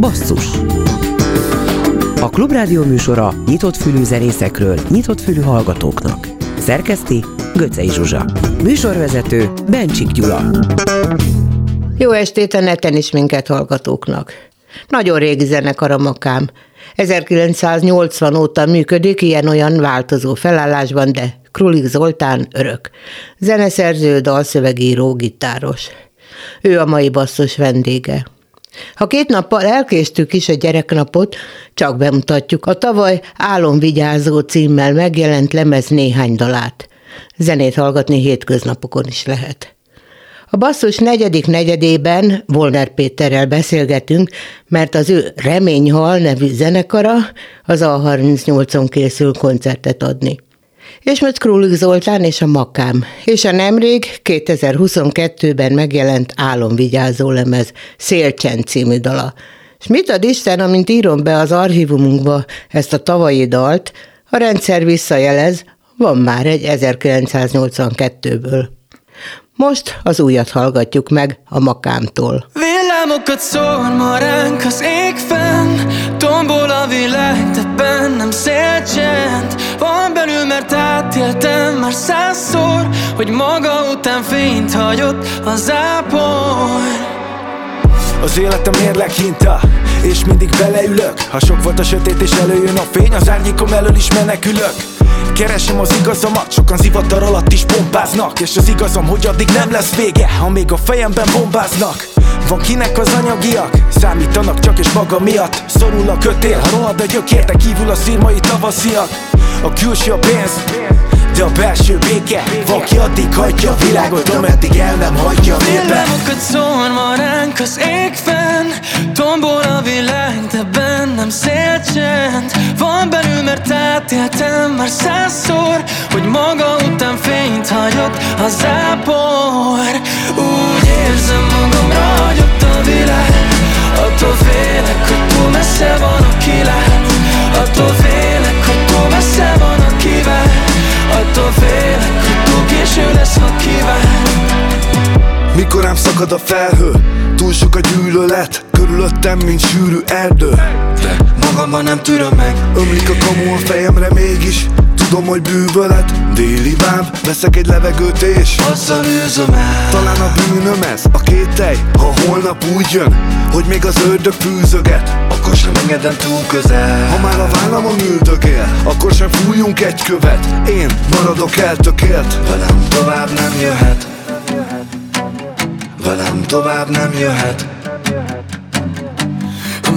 Basszus A Klubrádió műsora nyitott fülű zenészekről, nyitott fülű hallgatóknak. Szerkeszti Göcej Zsuzsa. Műsorvezető Bencsik Gyula. Jó estét a neten is minket hallgatóknak. Nagyon régi zenekar a makám. 1980 óta működik ilyen-olyan változó felállásban, de Krulik Zoltán örök. Zeneszerző, dalszövegíró, gitáros. Ő a mai basszus vendége. Ha két nappal elkéstük is a gyereknapot, csak bemutatjuk a tavaly Álomvigyázó címmel megjelent lemez néhány dalát. Zenét hallgatni hétköznapokon is lehet. A basszus negyedik negyedében Volner Péterrel beszélgetünk, mert az ő Reményhal nevű zenekara az A38-on készül koncertet adni. És most Krulik Zoltán és a Makám, és a nemrég 2022-ben megjelent álomvigyázó lemez Szélcsend című dala. És mit ad Isten, amint írom be az archívumunkba ezt a tavalyi dalt, a rendszer visszajelez, van már egy 1982-ből. Most az újat hallgatjuk meg a makámtól. Villámokat szól ma ránk az ég fenn Tombol a világ, de bennem szélcsend Van belül, mert átéltem már százszor Hogy maga után fényt hagyott a zápor az életem mérleg hinta És mindig beleülök. Ha sok volt a sötét és előjön a fény Az árnyékom elől is menekülök. Keresem az igazamat, sokan zivatar alatt is pompáznak És az igazam, hogy addig nem lesz vége Amíg a fejemben bombáznak. Van kinek az anyagiak? Számítanak csak és maga miatt. Szorul a kötél, ha rohad a gyökérte kívül a szírmai tavasziak. A külső a pénz, de a belső béke. Valaki addig hagyja a világot, ameddig el nem hagyja a Villamokat szórva ránk az ég fenn Tombol a világ, de bennem szélcsend Van belül, mert átéltem már százszor Hogy maga után fényt hagyott a zápor. Úgy érzem magam ragyott a világ Attól félek, hogy túl messze van a kilány Attól félek, hogy túl messze van késő lesz, ha kíván. Mikor rám szakad a felhő Túl sok a gyűlölet Körülöttem, mint sűrű erdő. De magamban nem tűröm meg. Ömlik a kamu a fejemre mégis. Tudom, hogy bűvölet Déli báb, veszek egy levegőt és Azzal űzöm el. Talán a bűnöm ez, a kételj Ha holnap úgy jön, hogy még az ördög fűzöget Akkor sem engedem túl közel. Ha már a vállamon üldögél Akkor sem fújjunk egy követ. Én maradok eltökélt. Velem tovább nem jöhet. Velem tovább nem jöhet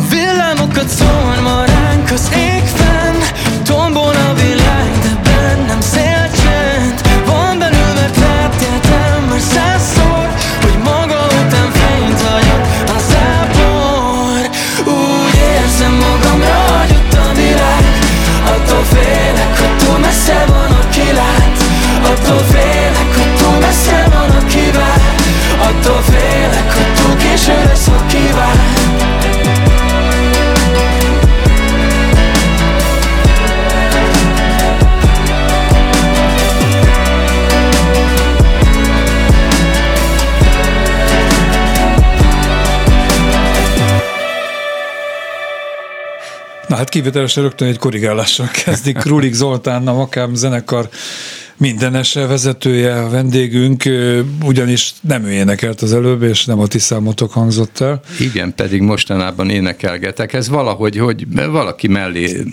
villámokat szól ma ránk az ég fenn Tombol a világ, de bennem szélcsend Van belül, mert átéltem már százszor hát kivételesen rögtön egy korrigálással kezdik. Krulik Zoltán, a Makám zenekar mindenes vezetője, a vendégünk, ugyanis nem ő énekelt az előbb, és nem a ti számotok hangzott el. Igen, pedig mostanában énekelgetek. Ez valahogy, hogy valaki mellé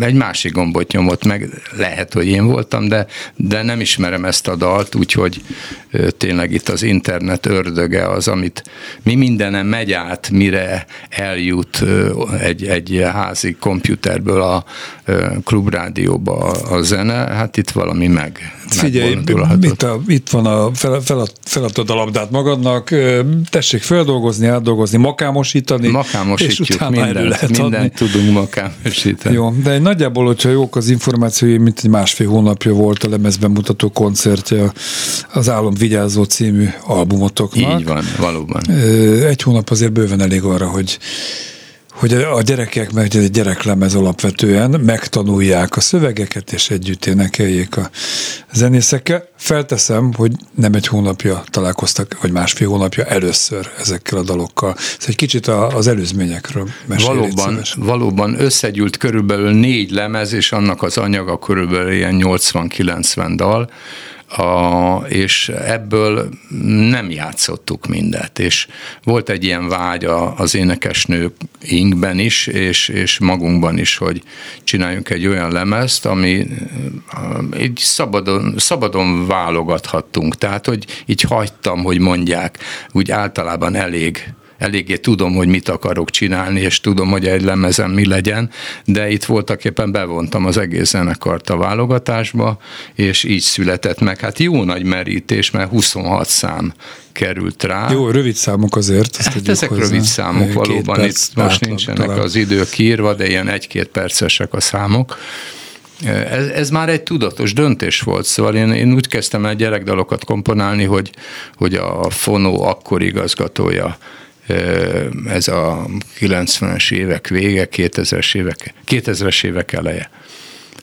egy másik gombot nyomott meg, lehet, hogy én voltam, de, de nem ismerem ezt a dalt, úgyhogy tényleg itt az internet ördöge az, amit mi mindenem megy át, mire eljut egy, egy házi komputerből a klubrádióba a zene, hát itt valami meg Figyelj, itt, a, itt van a fel, fel, feladtad a labdát magadnak, tessék feldolgozni, átdolgozni, makámosítani, Makámosítjuk, és utána mindent, lehet mindent adni. tudunk makámosítani. Jó, de nagyjából, hogyha jók az információi, mint egy másfél hónapja volt a lemezbemutató koncertje az Álom Vigyázó című albumotoknak. Így van, valóban. Egy hónap azért bőven elég arra, hogy hogy a gyerekek, mert egy gyereklemez alapvetően, megtanulják a szövegeket, és együtt énekeljék a zenészekkel. Felteszem, hogy nem egy hónapja találkoztak, vagy másfél hónapja először ezekkel a dalokkal. Ez egy kicsit az előzményekről mesélj Valóban, valóban összegyűlt körülbelül négy lemez, és annak az anyaga körülbelül ilyen 80-90 dal, a, és ebből nem játszottuk mindet, és volt egy ilyen vágy az énekesnőinkben is, és, és magunkban is, hogy csináljunk egy olyan lemezt, ami így szabadon, szabadon válogathattunk, tehát hogy így hagytam, hogy mondják, úgy általában elég eléggé tudom, hogy mit akarok csinálni, és tudom, hogy egy lemezem mi legyen, de itt voltak éppen bevontam az egész zenekart a válogatásba, és így született meg. Hát jó nagy merítés, mert 26 szám került rá. Jó, rövid számok azért. hát ezek hozzá. rövid számok, valóban itt most nincsenek talán. az idők írva, de ilyen egy-két percesek a számok. Ez, ez már egy tudatos döntés volt, szóval én, én úgy kezdtem el gyerekdalokat komponálni, hogy, hogy a Fonó akkor igazgatója ez a 90-es évek vége, 2000-es évek, 2000-es évek eleje.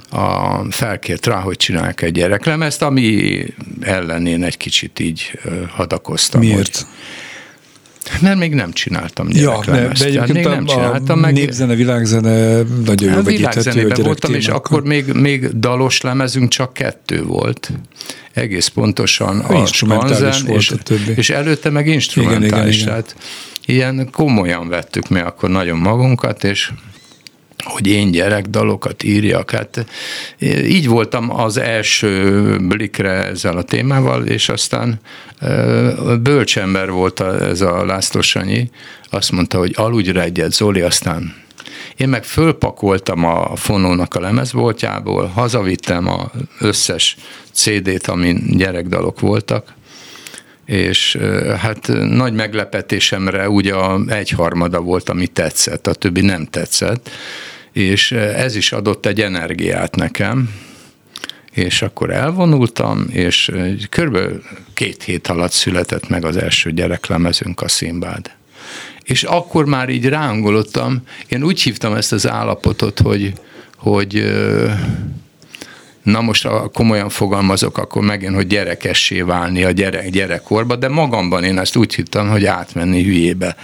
A, felkért rá, hogy csinálják egy gyereklemezt, ami ellen én egy kicsit így hadakoztam. Miért? Hogy, mert még nem csináltam gyereklemezt. Ja, de, de egyébként még nem csináltam. Meg, népzene, világzene nagyon jó Világzenében voltam, és akkor még, még dalos lemezünk csak kettő volt. Egész pontosan a skanzen, és, és előtte meg instrumentális. Igen, igen, igen. Tehát ilyen komolyan vettük mi akkor nagyon magunkat, és hogy én gyerekdalokat írjak. Hát így voltam az első blikre ezzel a témával, és aztán bölcsember volt ez a László Sanyi, azt mondta, hogy aludj egyet, Zoli, aztán én meg fölpakoltam a fonónak a lemezboltjából, hazavittem az összes CD-t, amin gyerekdalok voltak, és hát nagy meglepetésemre ugye egyharmada volt, ami tetszett, a többi nem tetszett, és ez is adott egy energiát nekem, és akkor elvonultam, és körülbelül két hét alatt született meg az első gyereklemezünk, a Szimbád. És akkor már így rángolottam, én úgy hívtam ezt az állapotot, hogy, hogy na most ha komolyan fogalmazok, akkor megint, hogy gyerekessé válni a gyerek, gyerekkorba, de magamban én ezt úgy hittem, hogy átmenni hülyébe.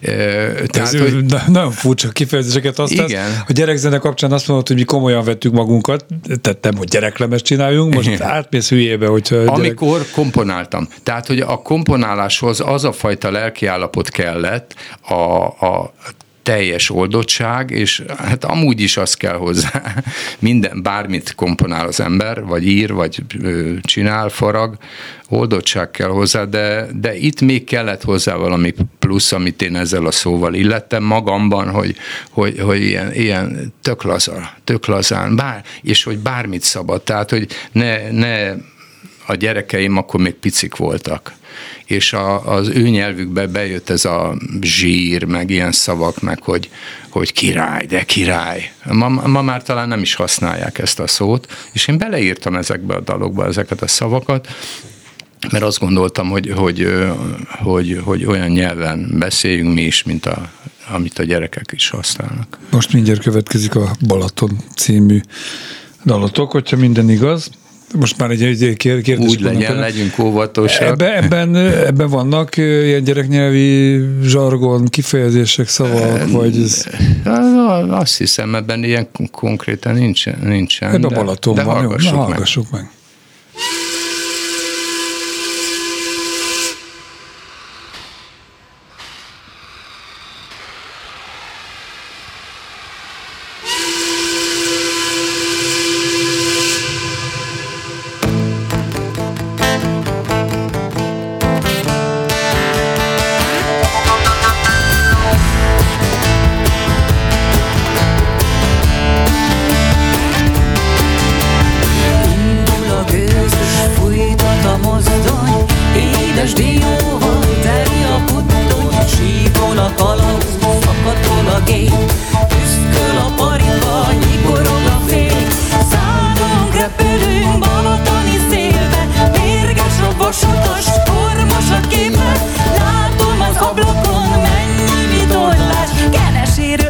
Tehát, Ez hogy... Nagyon furcsa kifejezéseket használsz. Igen. A gyerekzene kapcsán azt mondod, hogy mi komolyan vettük magunkat, tehát nem, hogy gyereklemes csináljunk, most Igen. átmész hülyébe, hogy gyerek... Amikor komponáltam. Tehát, hogy a komponáláshoz az a fajta lelkiállapot kellett, a, a teljes oldottság, és hát amúgy is az kell hozzá, minden, bármit komponál az ember, vagy ír, vagy csinál, farag, oldottság kell hozzá, de, de itt még kellett hozzá valami plusz, amit én ezzel a szóval illettem magamban, hogy, hogy, hogy ilyen, ilyen tök, laza, tök lazán, bár, és hogy bármit szabad, tehát hogy ne, ne a gyerekeim akkor még picik voltak és a, az ő nyelvükbe bejött ez a zsír, meg ilyen szavak, meg hogy, hogy király, de király. Ma, ma már talán nem is használják ezt a szót, és én beleírtam ezekbe a dalokba ezeket a szavakat, mert azt gondoltam, hogy, hogy, hogy, hogy olyan nyelven beszéljünk mi is, mint a, amit a gyerekek is használnak. Most mindjárt következik a Balaton című dalotok, hogyha minden igaz. Most már egy, egy kérdés. Úgy legyen, el. legyünk óvatosak. Ebben, ebben, ebben vannak ilyen gyereknyelvi zsargon, kifejezések, szavak, vagy ez... Azt hiszem, ebben ilyen konkrétan nincsen. nincsen ebben Balaton de van, jó, na, hallgassuk meg.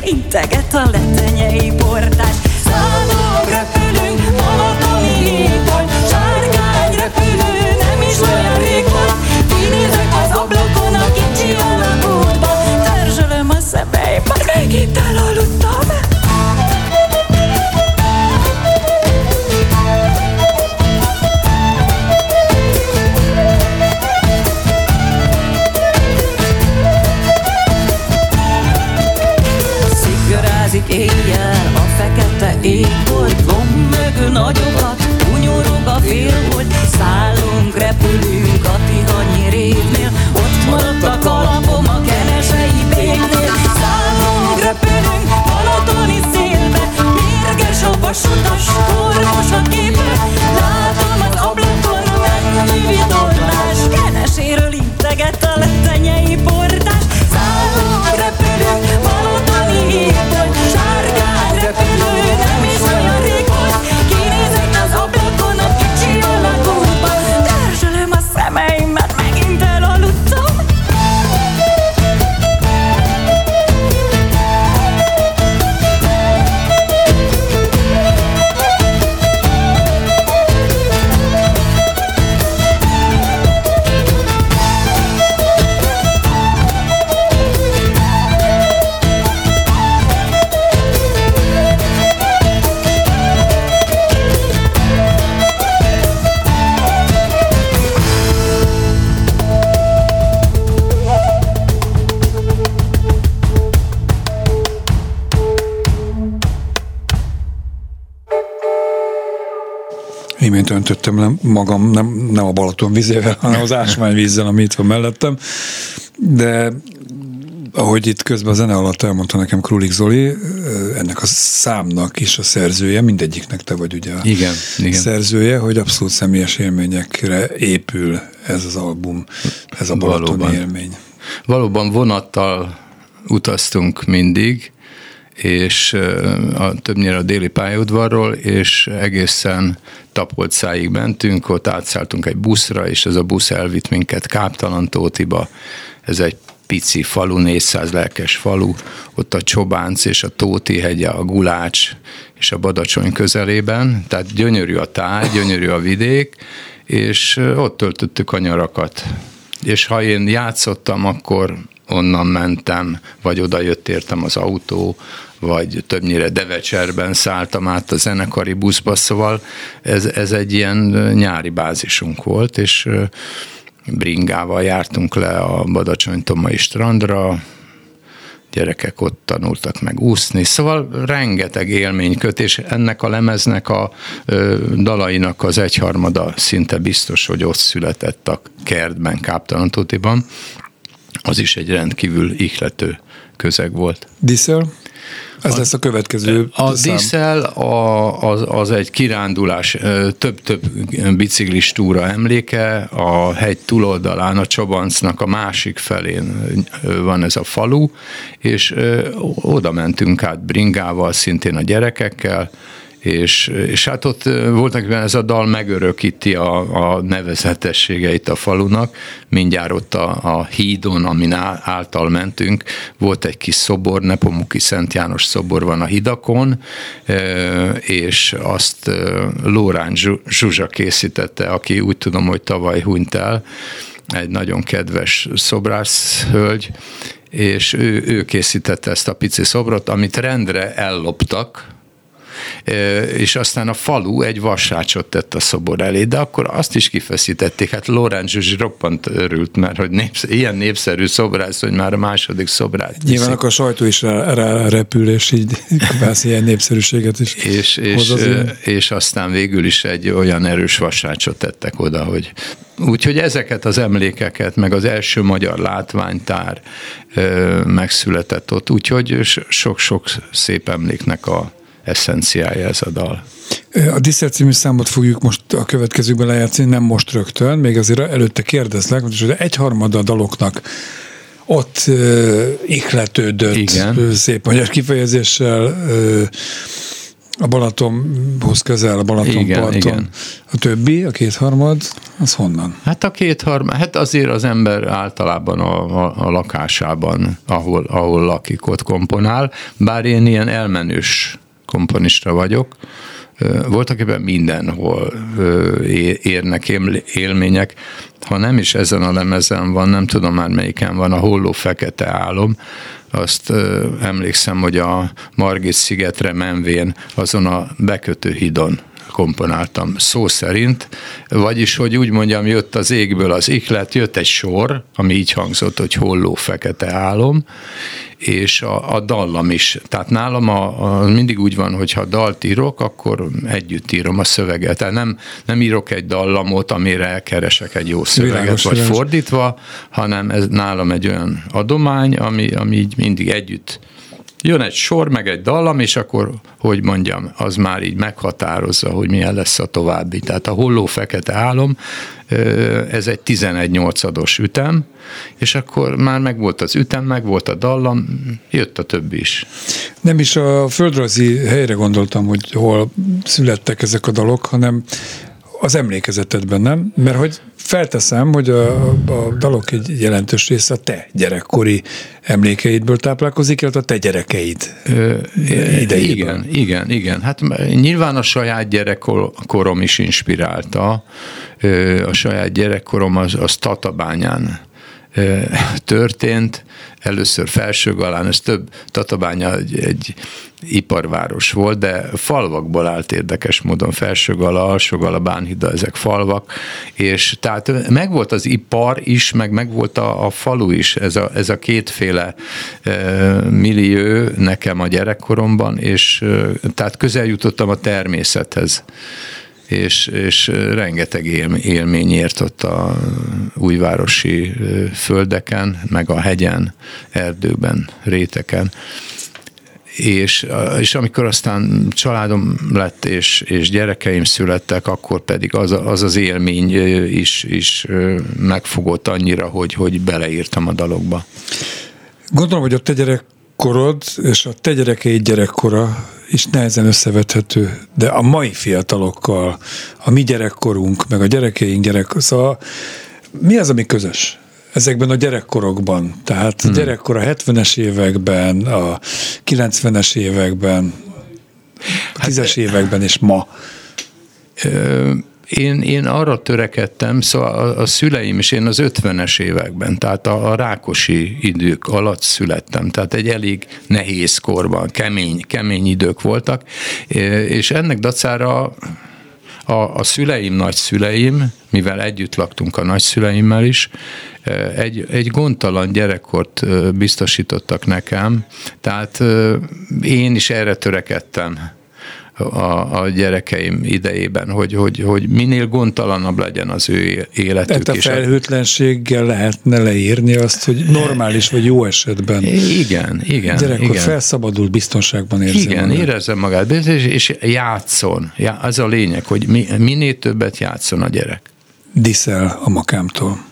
inte toaletten Imént öntöttem le magam, nem, nem a Balaton vizével, hanem az ásványvízzel, ami itt van mellettem. De ahogy itt közben a zene alatt elmondta nekem Krulik Zoli, ennek a számnak is a szerzője, mindegyiknek te vagy ugye a Igen, igen. szerzője, hogy abszolút személyes élményekre épül ez az album, ez a Balatoni Valóban. élmény. Valóban vonattal utaztunk mindig, és a, többnyire a déli pályaudvarról, és egészen Tapolcáig mentünk, ott átszálltunk egy buszra, és ez a busz elvitt minket Káptalan Tótiba. Ez egy pici falu, 400 lelkes falu, ott a Csobánc és a Tóti hegye, a Gulács és a Badacsony közelében, tehát gyönyörű a táj, gyönyörű a vidék, és ott töltöttük a nyarakat. És ha én játszottam, akkor onnan mentem, vagy oda jött értem az autó, vagy többnyire Devecserben szálltam át a zenekari buszba, szóval ez, ez egy ilyen nyári bázisunk volt, és bringával jártunk le a Badacsony-Tomai strandra, gyerekek ott tanultak meg úszni, szóval rengeteg élmény köt, és ennek a lemeznek a ö, dalainak az egyharmada szinte biztos, hogy ott született a kertben, Káptalantótiban. Az is egy rendkívül ihlető közeg volt. Diesel? Ez lesz a következő A szám. díszel a, az, az egy kirándulás, több-több biciklis túra emléke, a hegy túloldalán, a Csobancnak a másik felén van ez a falu, és oda mentünk át bringával, szintén a gyerekekkel, és, és hát ott voltak ez a dal megörökíti a, a nevezetességeit a falunak, mindjárt ott a, a hídon, amin által mentünk, volt egy kis szobor, Nepomuki Szent János szobor van a hidakon, és azt Lórán Zsu- Zsuzsa készítette, aki úgy tudom, hogy tavaly hunyt el, egy nagyon kedves szobrász hölgy, és ő, ő készítette ezt a pici szobrot, amit rendre elloptak, és aztán a falu egy vassácsot tett a szobor elé, de akkor azt is kifeszítették. Hát Lorenz Zsuzsi roppant örült, mert hogy népsz, ilyen népszerű szobrász, hogy már a második szobrát viszik. Nyilván akkor a sajtó is rá, rá repül, és így kapálsz ilyen népszerűséget is. és, és, és aztán végül is egy olyan erős vassácsot tettek oda, hogy Úgyhogy ezeket az emlékeket, meg az első magyar látványtár ö, megszületett ott, úgyhogy sok-sok szép emléknek a eszenciája ez a dal. A Diszer című számot fogjuk most a következőkben lejátszani, nem most rögtön, még azért előtte kérdezlek, hogy egyharmada a daloknak ott uh, ihletődött, Igen. ö, szép magyar kifejezéssel, ö, a Balatonhoz közel, a Balaton Igen, parton. igen. A többi, a kétharmad, az honnan? Hát a kétharmad, hát azért az ember általában a, a, a lakásában, ahol, ahol lakik, ott komponál, bár én ilyen elmenős komponista vagyok, voltak ebben mindenhol érnek élmények. Ha nem is ezen a lemezen van, nem tudom már melyiken van, a Holló Fekete Álom, azt emlékszem, hogy a Margit szigetre menvén azon a bekötő hidon komponáltam szó szerint, vagyis, hogy úgy mondjam, jött az égből az iklet, jött egy sor, ami így hangzott, hogy holló fekete álom, és a, a dallam is. Tehát nálam a, a, mindig úgy van, hogy ha dalt írok, akkor együtt írom a szöveget. Tehát nem, nem írok egy dallamot, amire keresek egy jó szöveget, világos, vagy világos. fordítva, hanem ez nálam egy olyan adomány, ami, ami így mindig együtt jön egy sor, meg egy dallam, és akkor, hogy mondjam, az már így meghatározza, hogy milyen lesz a további. Tehát a holló fekete álom, ez egy 11 nyolcados ütem, és akkor már megvolt az ütem, megvolt a dallam, jött a többi is. Nem is a földrajzi helyre gondoltam, hogy hol születtek ezek a dalok, hanem az emlékezetedben, nem? Mert hogy felteszem, hogy a, a dalok egy jelentős része a te gyerekkori emlékeidből táplálkozik, illetve a te gyerekeid idejében. Igen, igen, igen. Hát nyilván a saját gyerekkorom is inspirálta. A saját gyerekkorom az, az Tatabányán történt, először Felsőgalán, ez több Tatabánya egy, egy iparváros volt, de falvakból állt érdekes módon Felsőgala, Alsógala, Bánhida, ezek falvak, és tehát megvolt az ipar is, meg megvolt a, a falu is, ez a, ez a kétféle e, millió nekem a gyerekkoromban, és e, tehát közel jutottam a természethez és, és rengeteg élmény ért ott a újvárosi földeken, meg a hegyen, erdőben, réteken. És, és amikor aztán családom lett, és, és gyerekeim születtek, akkor pedig az az, az élmény is, is megfogott annyira, hogy, hogy beleírtam a dalokba. Gondolom, hogy a te gyerekkorod és a te gyerekeid gyerekkora is nehezen összevethető, de a mai fiatalokkal, a mi gyerekkorunk, meg a gyerekeink gyerek, szóval mi az, ami közös? ezekben a gyerekkorokban. Tehát hmm. gyerekkor a 70-es években, a 90-es években, a 10-es hát, években és ma. Én, én arra törekedtem, szóval a, a szüleim is, én az 50-es években, tehát a, a rákosi idők alatt születtem, tehát egy elég nehéz korban, kemény, kemény idők voltak, és ennek dacára a, a szüleim, nagyszüleim, mivel együtt laktunk a nagyszüleimmel is, egy, egy gondtalan gyerekkort biztosítottak nekem, tehát én is erre törekedtem a, a gyerekeim idejében, hogy, hogy, hogy minél gondtalanabb legyen az ő életük. Tehát a felhőtlenséggel lehetne leírni azt, hogy normális vagy jó esetben. Igen, igen. Gyerekkor igen. felszabadult, biztonságban érzi Igen, magát. érezze magát, és, és játszon. Ez a lényeg, hogy minél többet játszon a gyerek. Diszel a makámtól.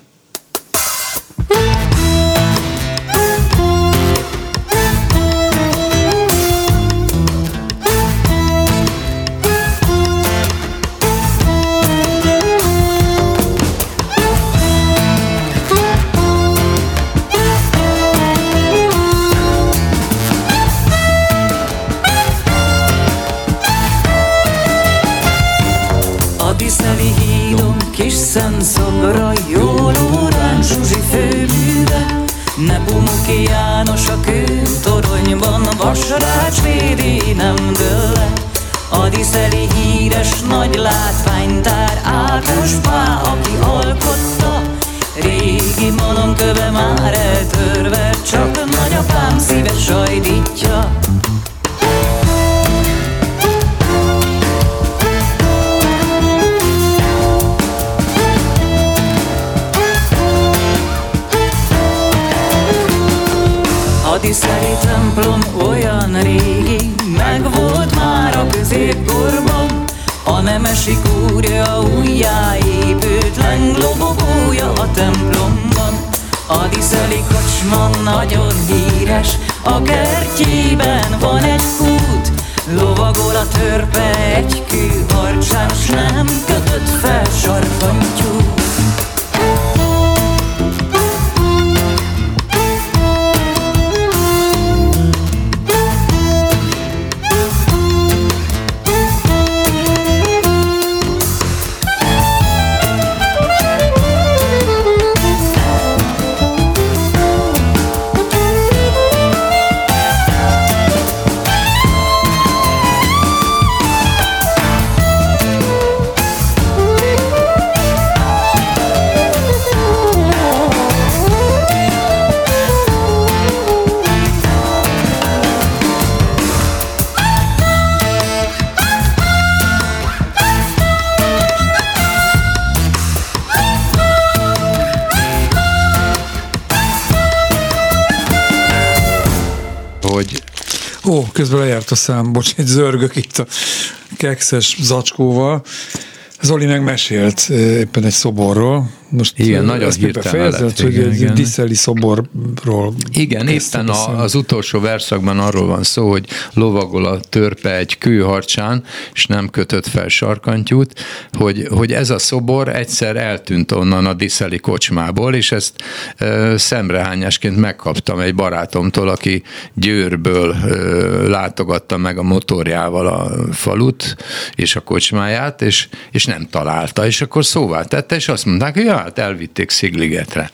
Híres nagy a nemesi kúrja újjáépült lenglobogója a templomban. A diszeli kocsma nagyon híres, a kertjében van egy kút, Lovagol a törpe egy kőharcsán, s nem kötött fel sarkantyút. Ó, közben lejárt a szám, bocs, egy zörgök itt a kekszes zacskóval. Zoli meg mesélt eh, éppen egy szoborról. Most Igen, nagyon hirtelen befejezed, lett, hogy igen, egy igen. diszeli szoborról Igen, éppen a, az utolsó verszakban arról van szó, hogy lovagol a törpe egy kőharcsán, és nem kötött fel sarkantyút, hogy, hogy ez a szobor egyszer eltűnt onnan a diszeli kocsmából, és ezt e, szemrehányásként megkaptam egy barátomtól, aki Győrből e, látogatta meg a motorjával a falut és a kocsmáját, és, és nem találta, és akkor szóvá tette, és azt mondták, hogy ja, hát elvitték Szigligetre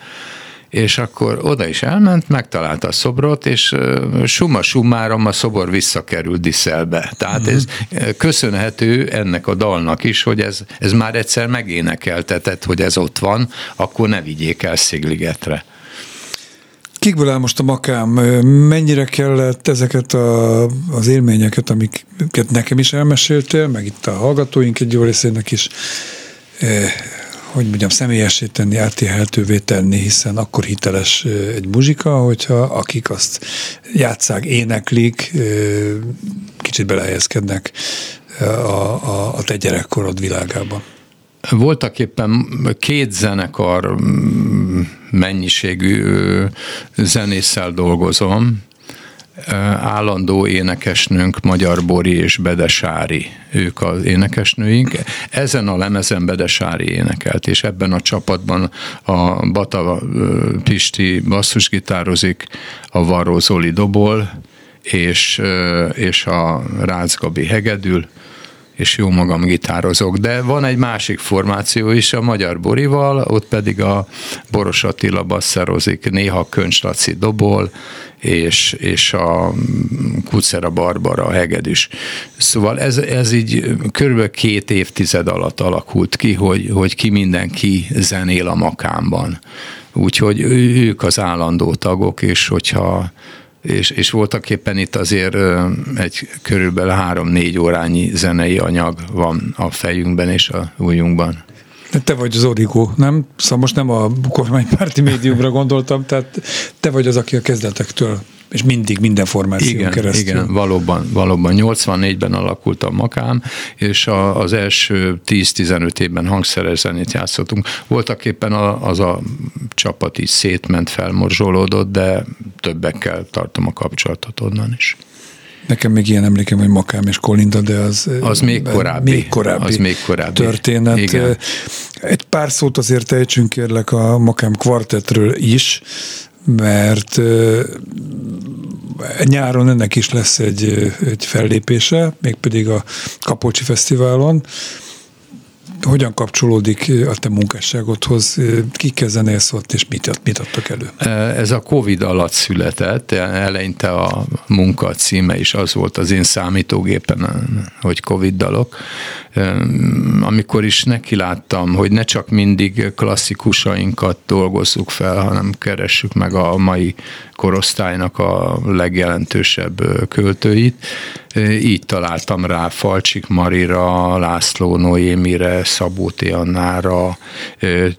és akkor oda is elment, megtalálta a szobrot, és ö, summa summárom a szobor visszakerült Diszelbe. Tehát ez ö, köszönhető ennek a dalnak is, hogy ez, ez már egyszer megénekeltetett, hogy ez ott van, akkor ne vigyék el Szigligetre. Kikből áll most a makám? Mennyire kellett ezeket a, az élményeket, amiket nekem is elmeséltél, meg itt a hallgatóink egy jó részének is, hogy mondjam, személyessé tenni, átélhetővé tenni, hiszen akkor hiteles egy muzsika, hogyha akik azt játszák, éneklik, kicsit belehelyezkednek eh, a, a, a te gyerekkorod világában. Voltak éppen két zenekar mm, mennyiségű zenésszel dolgozom, állandó énekesnőnk Magyar Bori és Bedesári, ők az énekesnőink. Ezen a lemezen Bedesári énekelt, és ebben a csapatban a Bata Pisti basszusgitározik, a Varró Zoli dobol, és, és a Rácz Gabi hegedül, és jó magam gitározok, de van egy másik formáció is a Magyar Borival, ott pedig a Boros Attila basszerozik, néha Köncs Laci dobol, és, és a Kucera Barbara a hegedűs. Szóval ez, ez így körülbelül két évtized alatt alakult ki, hogy, hogy ki mindenki zenél a makámban. Úgyhogy ők az állandó tagok, és hogyha és, és voltak éppen itt azért egy körülbelül három-négy órányi zenei anyag van a fejünkben és a ujjunkban. De te vagy az origó, nem? Szóval most nem a kormánypárti médiumra gondoltam, tehát te vagy az, aki a kezdetektől, és mindig minden formáción Igen, keresztül. igen, valóban, valóban. 84-ben alakult a makám, és a, az első 10-15 évben hangszeres zenét játszottunk. Voltak éppen a, az a csapat is szétment, felmorzsolódott, de többekkel tartom a kapcsolatot onnan is. Nekem még ilyen emlékem, hogy Makám és Kolinda, de az... Az még korábbi. Még korábbi, Az még korábbi. történet. Igen. Egy pár szót azért ejtsünk kérlek a Makám kvartetről is, mert ö, nyáron ennek is lesz egy, ö, egy fellépése, mégpedig a Kapolcsi Fesztiválon. Hogyan kapcsolódik a te munkásságodhoz? Kikkel zenélsz ott, és mit, mit adtak elő? Ez a Covid alatt született, eleinte a munka címe is az volt az én számítógépen, hogy Covid dalok. Amikor is nekiláttam, hogy ne csak mindig klasszikusainkat dolgozzuk fel, hanem keressük meg a mai korosztálynak a legjelentősebb költőit. Így találtam rá Falcsik Marira, László Noémire, Szabó. Annára,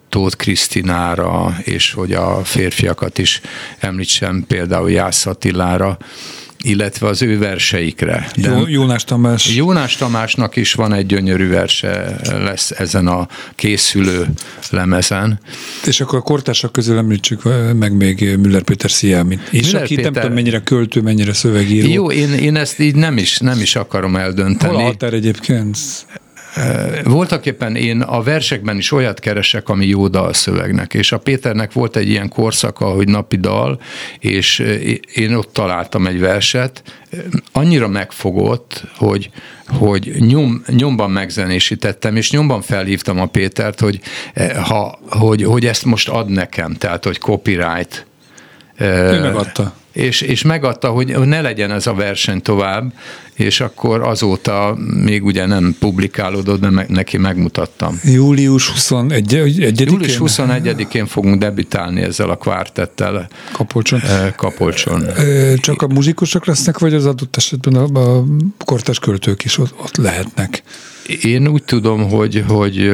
Tóth Krisztinára, és hogy a férfiakat is említsem, például Jász Attilára, illetve az ő verseikre. De Jó, Jónás Tamás. Jónás Tamásnak is van egy gyönyörű verse, lesz ezen a készülő lemezen. És akkor a kortársak közül említsük meg még Müller Péter Sziámit. És Müller aki Péter- nem tudom mennyire költő, mennyire szövegíró. Jó, én, én ezt így nem is, nem is akarom eldönteni. Hol a határ egyébként? Voltak éppen én a versekben is olyat keresek, ami jó dalszövegnek, és a Péternek volt egy ilyen korszaka, hogy napi dal, és én ott találtam egy verset, annyira megfogott, hogy, hogy nyom, nyomban megzenésítettem, és nyomban felhívtam a Pétert, hogy, ha, hogy, hogy ezt most ad nekem, tehát hogy copyright. Ő megadta. És, és megadta, hogy ne legyen ez a verseny tovább, és akkor azóta még ugye nem publikálódott, de neki megmutattam. Július 21 egy Július 21-én fogunk debütálni ezzel a kvártettel Kapolcson. eh, Kapolcson. Ö, Csak a muzsikusok lesznek, vagy az adott esetben a, a kortás költők is ott, ott lehetnek? Én úgy tudom, hogy, hogy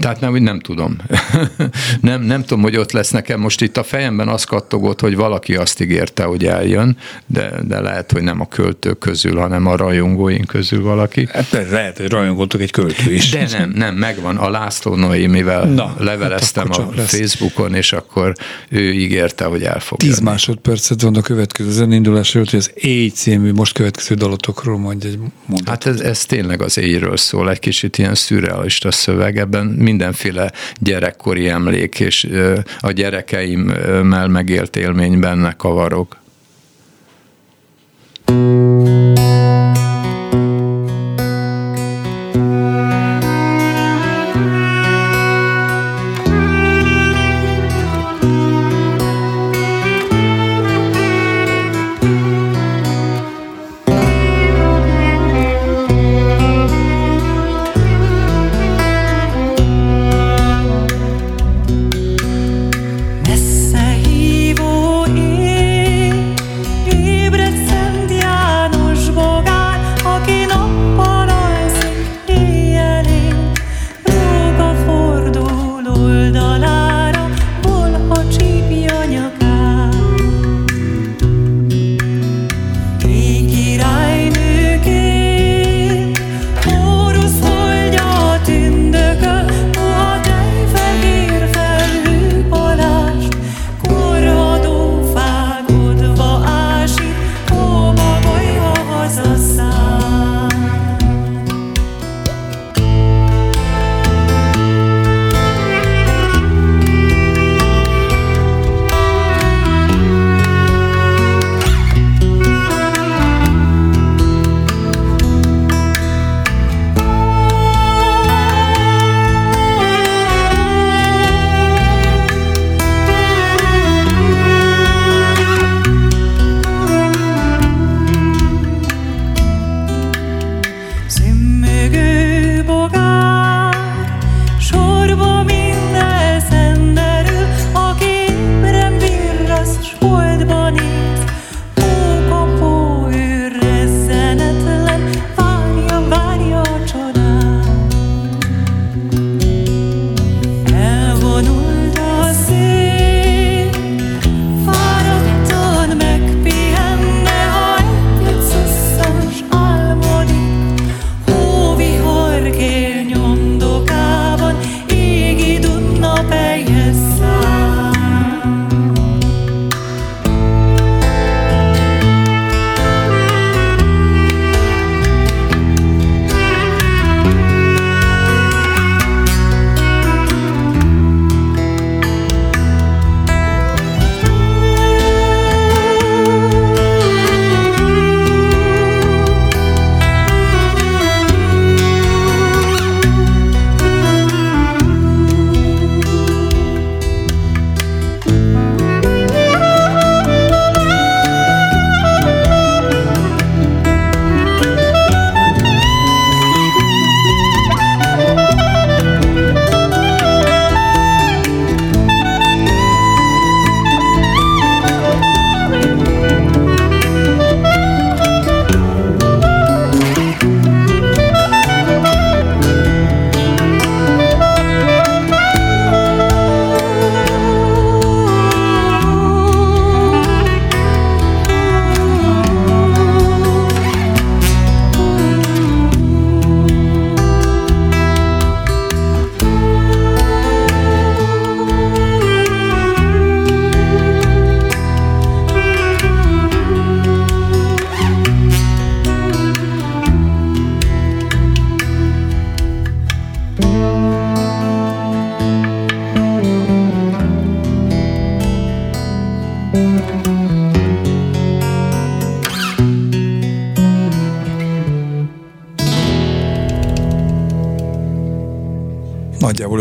tehát nem, nem tudom. nem, nem tudom, hogy ott lesz nekem. Most itt a fejemben az kattogott, hogy valaki azt ígérte, hogy eljön, de, de lehet, hogy nem a költők közül, hanem a rajongóink közül valaki. Hát lehet, hogy rajongottok egy költő is. De nem, nem, megvan. A László Noémivel Na, leveleztem hát a lesz. Facebookon, és akkor ő ígérte, hogy el fog Tíz jönni. másodpercet van a következő zenindulás előtt, hogy az Éj című most következő dalotokról mondj egy mondat. Hát ez, ez tényleg az éjről szól, egy kicsit ilyen szürrealista szöveg, ebben mindenféle gyerekkori emlék és a gyerekeimmel megélt élmény benne kavarok. Messze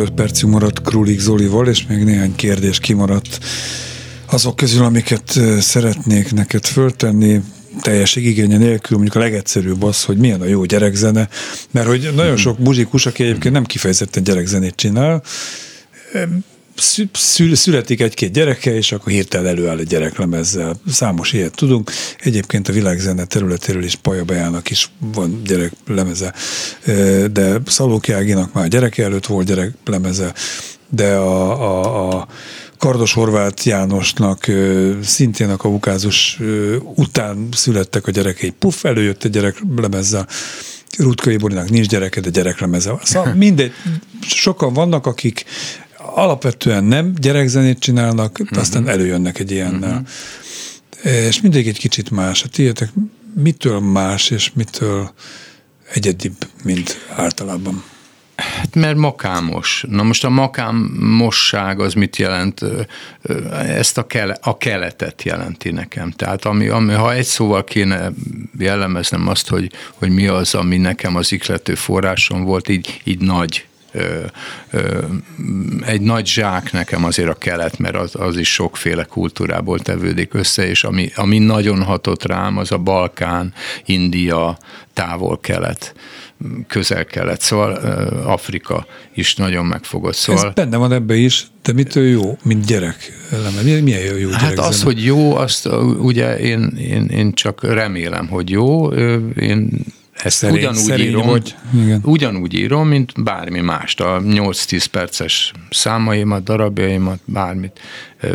5 percünk maradt Krulik Zolival, és még néhány kérdés kimaradt azok közül, amiket szeretnék neked föltenni. Teljes igénye nélkül, mondjuk a legegyszerűbb az, hogy milyen a jó gyerekzene, mert hogy nagyon sok muzsikus, aki egyébként nem kifejezetten gyerekzenét csinál, szül- születik egy-két gyereke, és akkor hirtelen előáll egy gyereklemezzel. Számos ilyet tudunk. Egyébként a világzene területéről is Paja Bejának is van gyereklemeze, de Szalóki Áginak már gyereke előtt volt gyereklemeze, de a, a, a Kardos Horváth Jánosnak szintén a kaukázus után születtek a gyerekei. Puff, előjött egy gyereklemezzel. Rutkai Borinak nincs gyereke, de gyereklemeze. Szóval mindegy, sokan vannak, akik alapvetően nem gyerekzenét csinálnak, uh-huh. aztán előjönnek egy ilyennel. Uh-huh. És mindig egy kicsit más. A tiétek mitől más, és mitől egyedibb, mint általában? Hát mert makámos. Na most a makámosság az mit jelent? Ezt a, kele, a keletet jelenti nekem. Tehát ami, ami, ha egy szóval kéne jellemeznem azt, hogy, hogy mi az, ami nekem az iklető forrásom volt, így, így nagy egy nagy zsák nekem azért a kelet, mert az, az is sokféle kultúrából tevődik össze, és ami, ami nagyon hatott rám, az a Balkán, India, távol-kelet, közel-kelet, szóval Afrika is nagyon megfogott. Szóval, Ez benne van ebbe is, de mitől jó, mint gyerek? Milyen, milyen jó, jó Hát az, hogy jó, azt ugye én, én, én csak remélem, hogy jó. Én ezt Szerény- ugyanúgy szerény írom, vagy. Igen. ugyanúgy írom, mint bármi mást. A 8-10 perces számaimat, darabjaimat, bármit.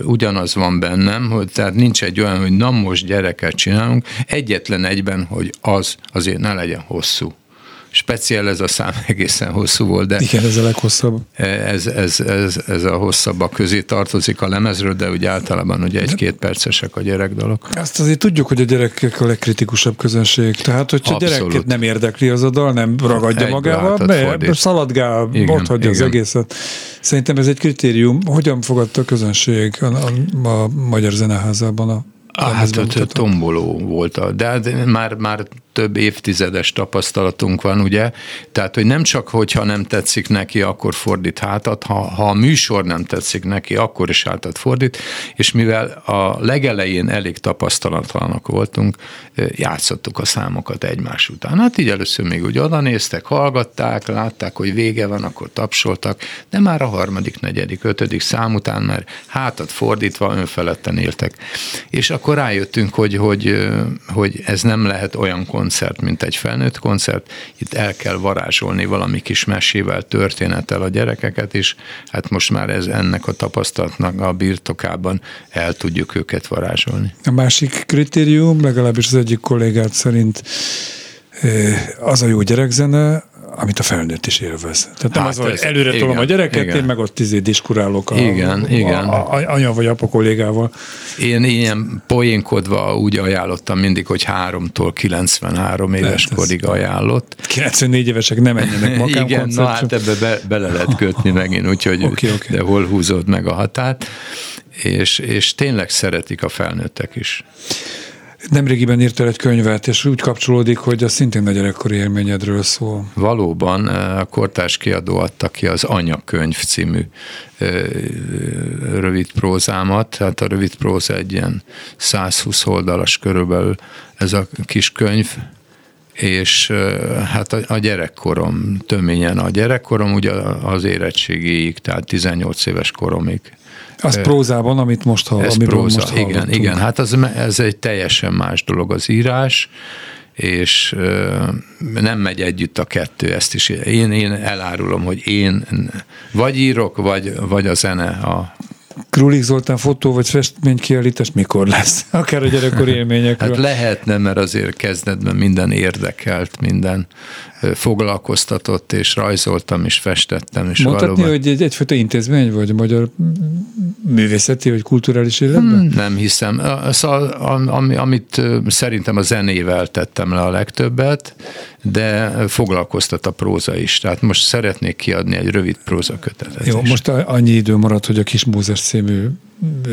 Ugyanaz van bennem, hogy tehát nincs egy olyan, hogy na most gyereket csinálunk, egyetlen egyben, hogy az azért ne legyen hosszú. Speciál ez a szám egészen hosszú volt, de Igen, ez a leghosszabb. ez, ez, ez, ez a hosszabbak közé tartozik a lemezről, de ugye általában ugye egy-két percesek a gyerekdalok. Azt azért tudjuk, hogy a gyerekek a legkritikusabb közönség. Tehát, hogyha a Abszolút. gyereket nem érdekli az a dal, nem ragadja Egybe magával, fordít. szaladgál, Igen, ott hagyja az igen. egészet. Szerintem ez egy kritérium. Hogyan fogadta a közönség a, a, a Magyar Zeneházában a Ah, hát ott lemezbemutatón? tomboló volt, a, de hát már, már több évtizedes tapasztalatunk van, ugye? Tehát, hogy nem csak, hogyha nem tetszik neki, akkor fordít hátat, ha, ha a műsor nem tetszik neki, akkor is hátat fordít, és mivel a legelején elég tapasztalatlanak voltunk, játszottuk a számokat egymás után. Hát így először még úgy oda néztek, hallgatták, látták, hogy vége van, akkor tapsoltak, de már a harmadik, negyedik, ötödik szám után már hátat fordítva önfeledten éltek. És akkor rájöttünk, hogy, hogy, hogy ez nem lehet olyan koncert, mint egy felnőtt koncert, itt el kell varázsolni valami kis mesével, történettel a gyerekeket is, hát most már ez ennek a tapasztalatnak a birtokában el tudjuk őket varázsolni. A másik kritérium, legalábbis az egyik kollégát szerint az a jó gyerekzene, amit a felnőtt is élvez. Tehát nem Hát az, hogy előre tolom igen, a gyereket, igen. én meg ott izé diskurálok a, Igen, a, igen. A, a, anya vagy apa kollégával. Én ilyen poénkodva úgy ajánlottam mindig, hogy 3-tól 93 éves Hát ez- korig ajánlott. 94 évesek nem menjenek makám Igen, na hát ebbe be, bele lehet kötni megint, úgyhogy Oké, oké. de hol húzod meg a határt, és, és tényleg szeretik a felnőttek is. Nemrégiben írtál egy könyvet, és úgy kapcsolódik, hogy az szintén a gyerekkori élményedről szól. Valóban a Kortárs kiadó adta ki az Anyakönyv című rövid prózámat, tehát a rövid próza egy ilyen 120 oldalas körülbelül ez a kis könyv, és hát a, a gyerekkorom, töményen a gyerekkorom, ugye az érettségéig, tehát 18 éves koromig Az prózában, amit most, ha, ez próza, most igen, hallottunk. igen. Hát az, ez egy teljesen más dolog az írás, és nem megy együtt a kettő, ezt is én, én elárulom, hogy én vagy írok, vagy, vagy a zene a Krulik Zoltán fotó vagy festménykiállítás mikor lesz? Akár a gyerekkori élményekről. Hát lehetne, mert azért kezdetben minden érdekelt, minden foglalkoztatott, és rajzoltam, és festettem, és Mondhatni, valóban... hogy egy, egyfajta intézmény vagy magyar művészeti vagy kulturális életben? Hmm. Nem hiszem. Szóval, ami, amit szerintem a zenével tettem le a legtöbbet, de foglalkoztat a próza is. Tehát most szeretnék kiadni egy rövid prózakötetet. Jó, is. most annyi idő maradt, hogy a Kis Mózes című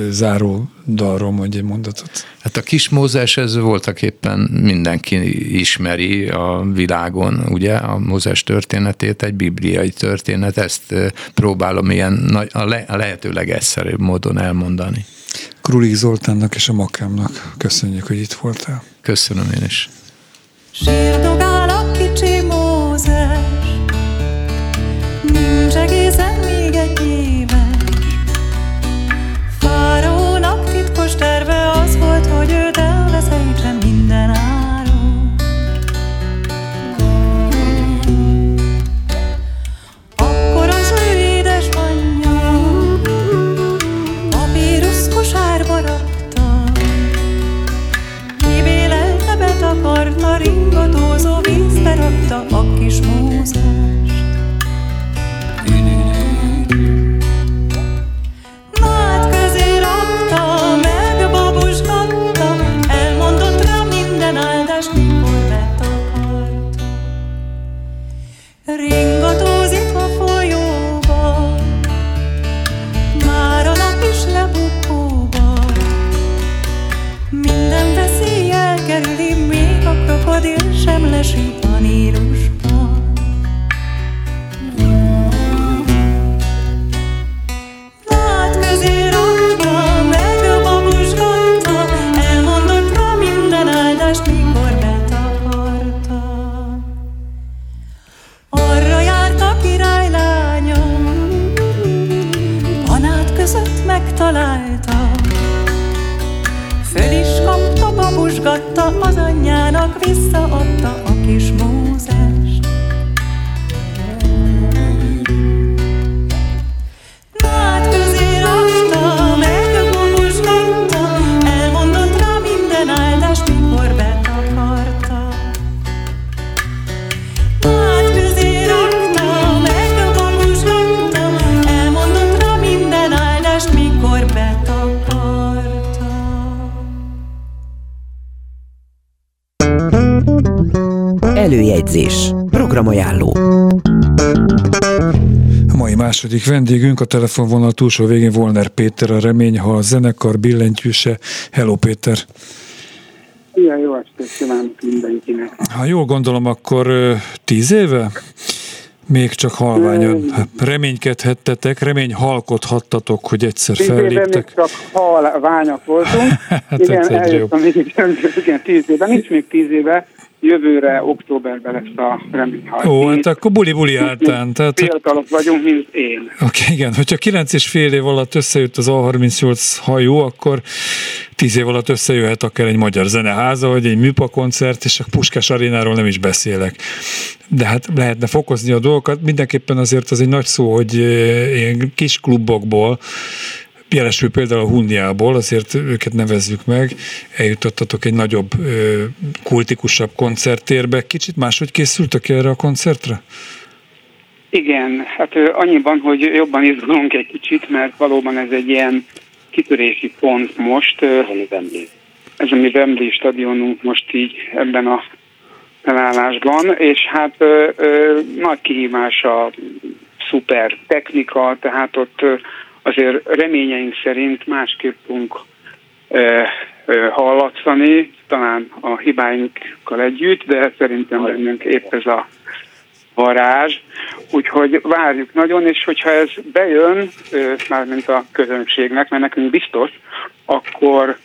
záró dalról mondj egy mondatot. Hát a kis Mózes, ez voltak éppen mindenki ismeri a világon, ugye, a Mózes történetét, egy bibliai történet, ezt próbálom ilyen nagy, a, le, a lehető legegyszerűbb módon elmondani. Krulik Zoltánnak és a Makámnak köszönjük, hogy itt voltál. Köszönöm én is. Sírdogál vízbe rakta a kis múzást. Második vendégünk a telefonvonal túlsó végén Volner Péter, a Remény, ha a zenekar billentyűse. Hello Péter! Ilyen jó estét kívánok mindenkinek. Ha jól gondolom, akkor tíz éve? Még csak halványan reménykedhettetek, remény halkodhattatok, hogy egyszer Tíz felléptek. csak hal, ványak voltunk. Hát igen, ez egy jó. eljöttem igen, tíz éve, nincs még tíz éve, jövőre, októberben lesz a reményhal. Ó, hát akkor buli-buli áltán. Tehát, Fiatalok vagyunk, mint én. Oké, igen, hogyha 9 és fél év alatt összejött az A38 hajó, akkor 10 év alatt összejöhet akár egy magyar zeneháza, vagy egy műpa koncert, és a Puskás arénáról nem is beszélek. De hát lehetne fokozni a dolgokat. Mindenképpen azért az egy nagy szó, hogy eh, ilyen kis klubokból, jelesül például a Hunniából, azért őket nevezzük meg, eljutottatok egy nagyobb, kultikusabb koncerttérbe. Kicsit máshogy készültek erre a koncertre? Igen, hát annyiban, hogy jobban izgulunk egy kicsit, mert valóban ez egy ilyen kitörési pont most. Ez a mi Wembley stadionunk most így ebben a felállásban, és hát ö, ö, nagy kihívás a szuper technika, tehát ott ö, azért reményeink szerint másképp fogunk hallatszani, talán a hibáinkkal együtt, de szerintem bennünk épp ez a varázs, úgyhogy várjuk nagyon, és hogyha ez bejön, mármint a közönségnek, mert nekünk biztos, akkor,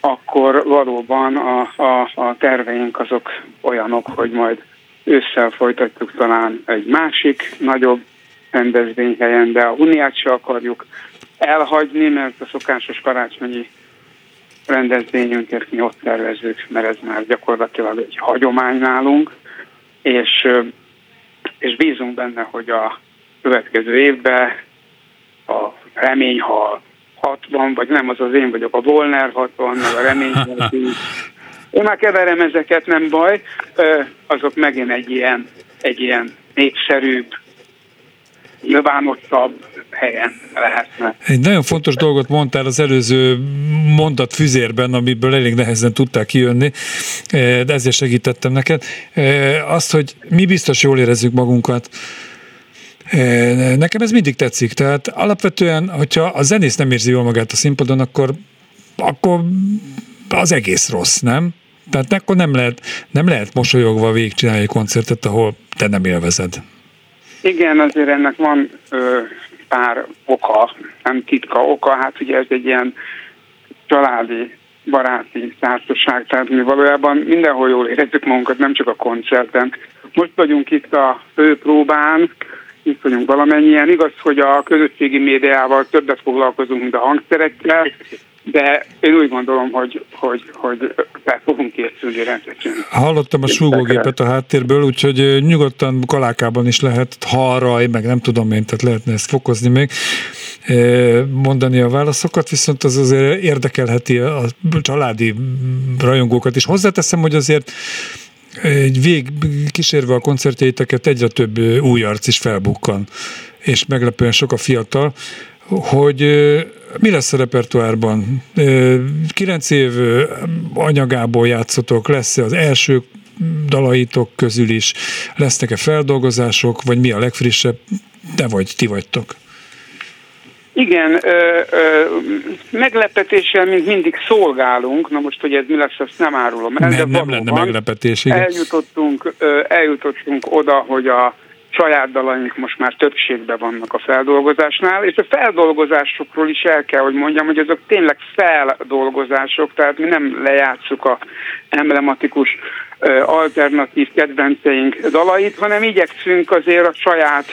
akkor valóban a, a, a terveink azok olyanok, hogy majd ősszel folytatjuk talán egy másik, nagyobb rendezvényhelyen, de a Huniát se akarjuk elhagyni, mert a szokásos karácsonyi rendezvényünket mi ott tervezzük, mert ez már gyakorlatilag egy hagyomány nálunk, és, és bízunk benne, hogy a következő évben a reményhal 60, vagy nem az az én vagyok, a Volner 60, meg a reményhal 10. Én már keverem ezeket, nem baj, azok megint egy ilyen, egy ilyen népszerűbb, nyilvánosabb helyen lehetne. Egy nagyon fontos dolgot mondtál az előző mondat füzérben, amiből elég nehezen tudtál kijönni, eh, de ezért segítettem neked. Eh, Azt, hogy mi biztos jól érezzük magunkat, Eh, Nekem ez mindig tetszik, tehát alapvetően, hogyha a zenész nem érzi jól magát a színpadon, akkor, akkor az egész rossz, nem? Tehát akkor nem lehet, nem lehet mosolyogva végigcsinálni egy koncertet, ahol te nem élvezed. Igen, azért ennek van ö, pár oka, nem titka oka, hát ugye ez egy ilyen családi, baráti társaság, tehát mi valójában mindenhol jól érezzük magunkat, nem csak a koncerten. Most vagyunk itt a főpróbán, itt vagyunk valamennyien. Igaz, hogy a közösségi médiával többet foglalkozunk, mint a hangszerekkel, de én úgy gondolom, hogy, hogy, hogy fel fogunk készülni rendszeresen. Hallottam a súgógépet a háttérből, úgyhogy nyugodtan kalákában is lehet halraj, meg nem tudom én, tehát lehetne ezt fokozni még. mondani a válaszokat, viszont az azért érdekelheti a családi rajongókat is. Hozzáteszem, hogy azért egy vég kísérve a koncertjeiteket egyre több új arc is felbukkan, és meglepően sok a fiatal, hogy mi lesz a repertoárban? Kilenc év anyagából játszotok, lesz az első dalaitok közül is, lesznek-e feldolgozások, vagy mi a legfrissebb? Te vagy, ti vagytok. Igen, ö, ö, meglepetéssel, mint mindig szolgálunk, na most, hogy ez mi lesz, azt nem árulom el, Nem, de nem lenne meglepetés, igen. Eljutottunk, ö, eljutottunk oda, hogy a saját dalaink most már többségben vannak a feldolgozásnál, és a feldolgozásokról is el kell, hogy mondjam, hogy azok tényleg feldolgozások, tehát mi nem lejátszuk a emblematikus alternatív kedvenceink dalait, hanem igyekszünk azért a saját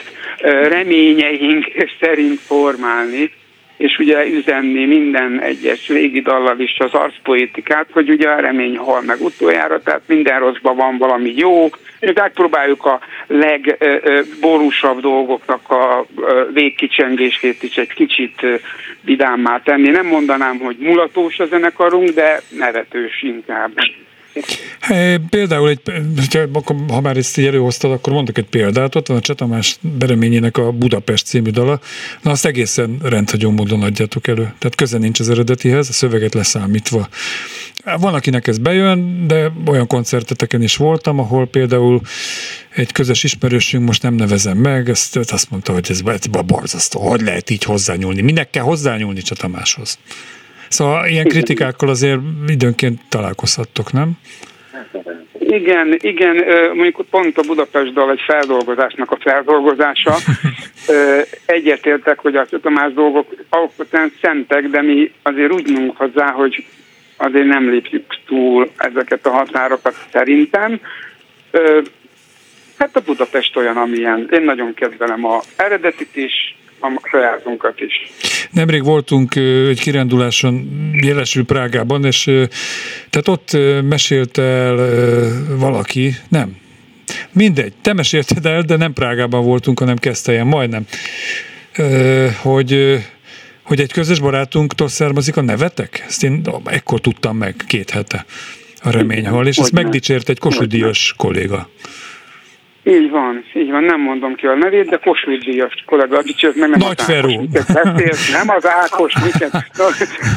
reményeink szerint formálni, és ugye üzenni minden egyes régi dallal is az arcpoétikát, hogy ugye a remény hal meg utoljára, tehát minden rosszban van valami jó, és megpróbáljuk a legborúsabb dolgoknak a végkicsengését is egy kicsit vidámmá tenni. Nem mondanám, hogy mulatós a zenekarunk, de nevetős inkább. Például, egy, ha már ezt így előhoztad, akkor mondok egy példát. Ott van a Csatamás Bereményének a Budapest című dala. Na, azt egészen rendhagyó módon adjátok elő. Tehát köze nincs az eredetihez, a szöveget leszámítva. Van, akinek ez bejön, de olyan koncerteteken is voltam, ahol például egy közös ismerősünk, most nem nevezem meg, ezt, azt mondta, hogy ez ez borzasztó, hogy lehet így hozzányúlni. Minek kell hozzányúlni Csatamáshoz? Szóval ilyen kritikákkal azért időnként találkozhattok, nem? Igen, igen, mondjuk pont a Budapest dal egy feldolgozásnak a feldolgozása. Egyetértek, hogy a Tamás dolgok alapvetően szentek, de mi azért úgy nyúlunk hozzá, hogy azért nem lépjük túl ezeket a határokat szerintem. Hát a Budapest olyan, amilyen. Én nagyon kedvelem a eredetit is, a sajátunkat is. Nemrég voltunk egy kiránduláson jelesül Prágában, és tehát ott ö, mesélte el valaki, nem, mindegy, te mesélted el, de nem Prágában voltunk, hanem Kesztelyen, majdnem, hogy hogy egy közös barátunktól származik a nevetek? Ezt én ekkor tudtam meg, két hete a reményhal, és ezt megdicsért egy Kossuth Díjas kolléga. Így van, így van, nem mondom ki a nevét, de Kossuth Díjas kollega, dicsőt meg nem Nagy az. Ákos, miket beszél, nem az Ákos, miket. No,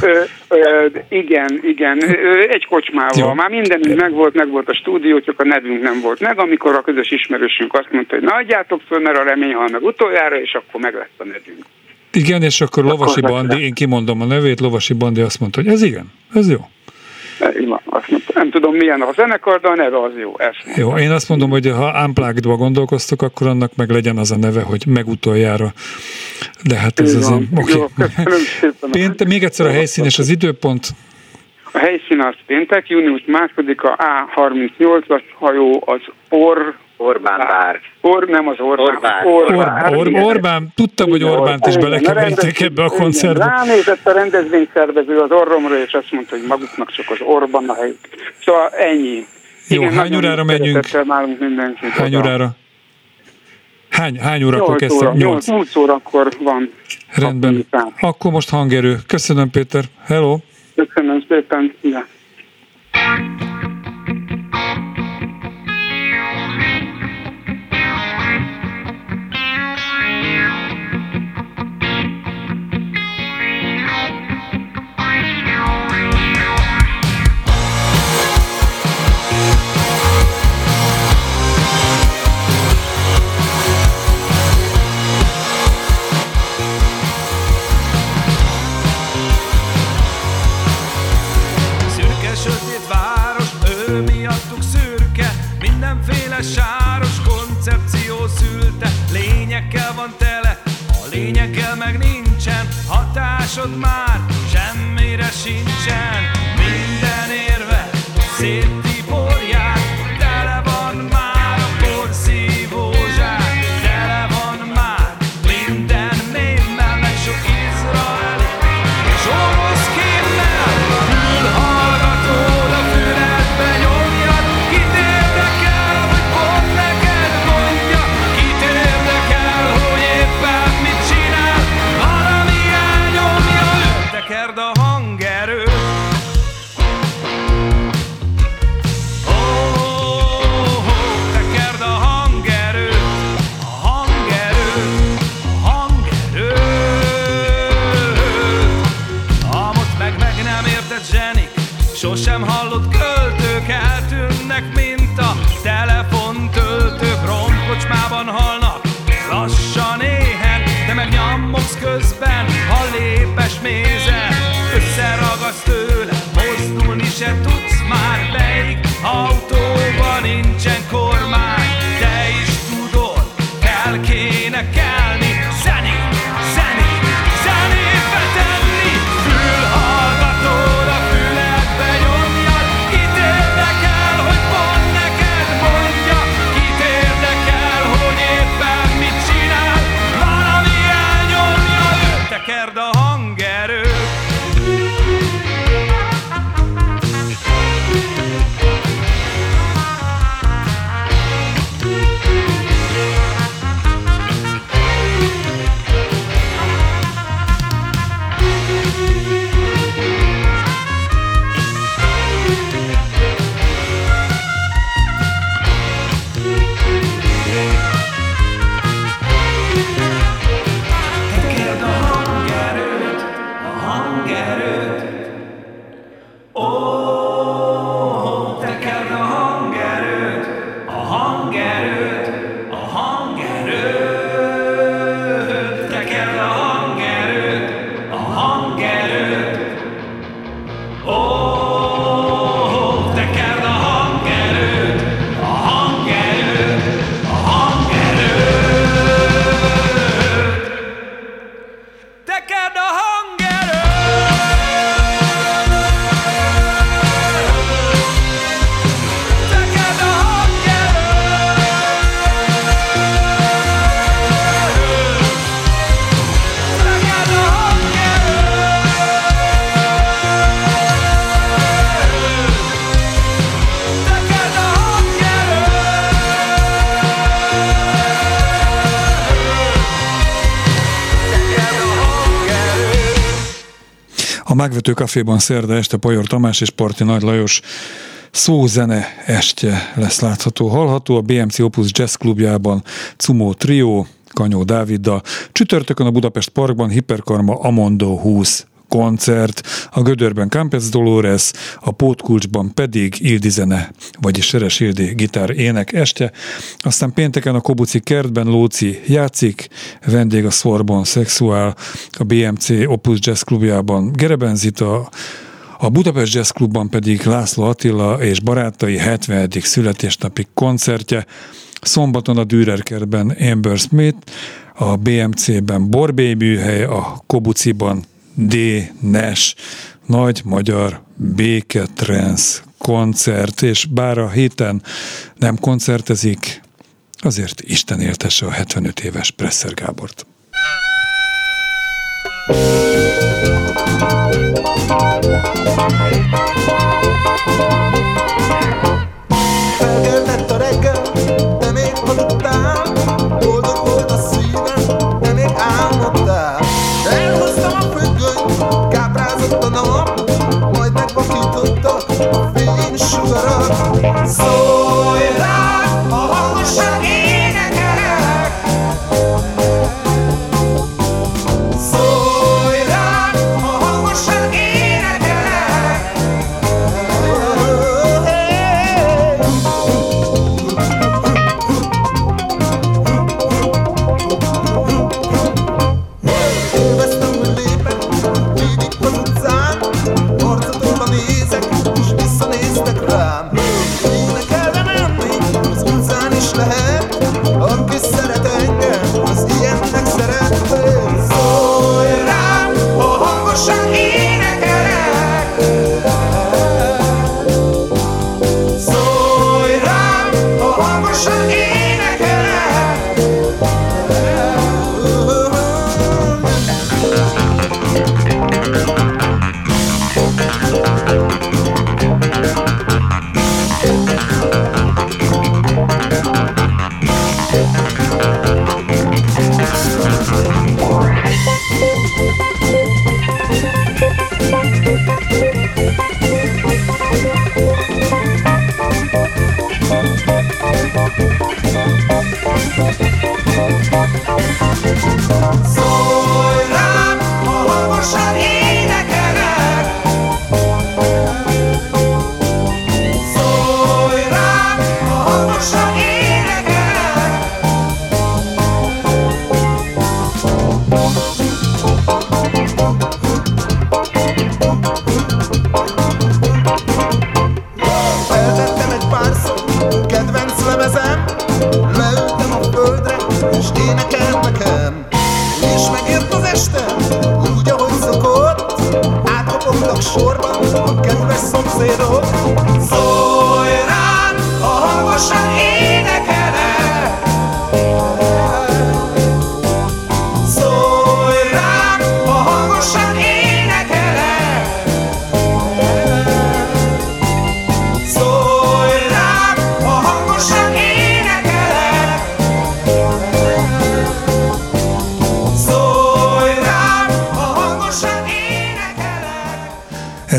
ö, ö, igen, igen, ö, egy kocsmával. Jó. Már mindenünk megvolt, megvolt a stúdió, csak a nevünk nem volt meg, amikor a közös ismerősünk azt mondta, hogy na adjátok föl, mert a remény hal meg utoljára, és akkor meg lesz a nevünk. Igen, és akkor Lovasi Bandi, én kimondom a nevét, Lovasi Bandi azt mondta, hogy ez igen, ez jó. Nem tudom milyen a zenekar, de a neve az jó. Ezt. Jó, én azt mondom, hogy ha unplugged gondolkoztok, akkor annak meg legyen az a neve, hogy megutoljára. De hát ez az én... Oké. Szépen. Pénte, még egyszer a helyszín és az időpont. A helyszín az péntek, június második, a A38-as hajó az Or... Orbán bár. Or, nem az Orbán. Orbán. Orbán. Or, Or, Orbán, tudtam, hogy Orbánt is belekeveritek ebbe a koncertbe. Ránézett a rendezvényszervező az orromra, és azt mondta, hogy maguknak csak az Orban a hely. Szóval ennyi. Jó, hány nagyon órára mindenkit. Hány oda. órára? Hány, hány órakor 8 kezdtem? óra, 8. 8 órakor van. Rendben. Akkor most hangerő. Köszönöm, Péter. Hello. Köszönöm szépen. Ja. Hatásod már sosem hall A Megvető Caféban szerda este Pajor Tamás és Parti Nagy Lajos szózene estje lesz látható, hallható a BMC Opus Jazz klubjában Cumó Trio, Kanyó Dáviddal. Csütörtökön a Budapest Parkban Hiperkarma Amondo 20 koncert, a Gödörben Campes Dolores, a Pótkulcsban pedig Ildizene, vagyis Seres Ildi gitár ének este, aztán pénteken a Kobuci kertben Lóci játszik, vendég a Sorbon Sexuál, a BMC Opus Jazz klubjában Gerebenzita, a Budapest Jazz Klubban pedig László Attila és barátai 70. születésnapi koncertje, szombaton a Dürer kertben Amber Smith, a BMC-ben Borbély műhely, a Kobuciban D. Nes, nagy magyar béketrens koncert, és bár a héten nem koncertezik, azért Isten éltesse a 75 éves Presser Gábort. Felkeltett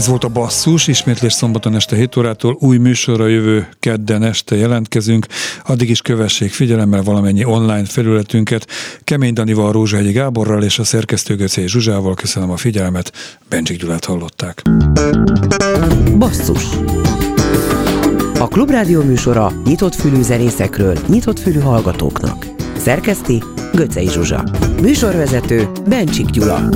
Ez volt a Basszus, ismétlés szombaton este 7 órától, új műsorra jövő kedden este jelentkezünk, addig is kövessék figyelemmel valamennyi online felületünket. Kemény Danival, Rózsahegyi Gáborral és a szerkesztő Göcé Zsuzsával köszönöm a figyelmet, Bencsik Gyulát hallották. Basszus A Klubrádió műsora nyitott fülű zenészekről, nyitott fülű hallgatóknak. Szerkeszti Göcej Zsuzsa. Műsorvezető Bencsik Gyula.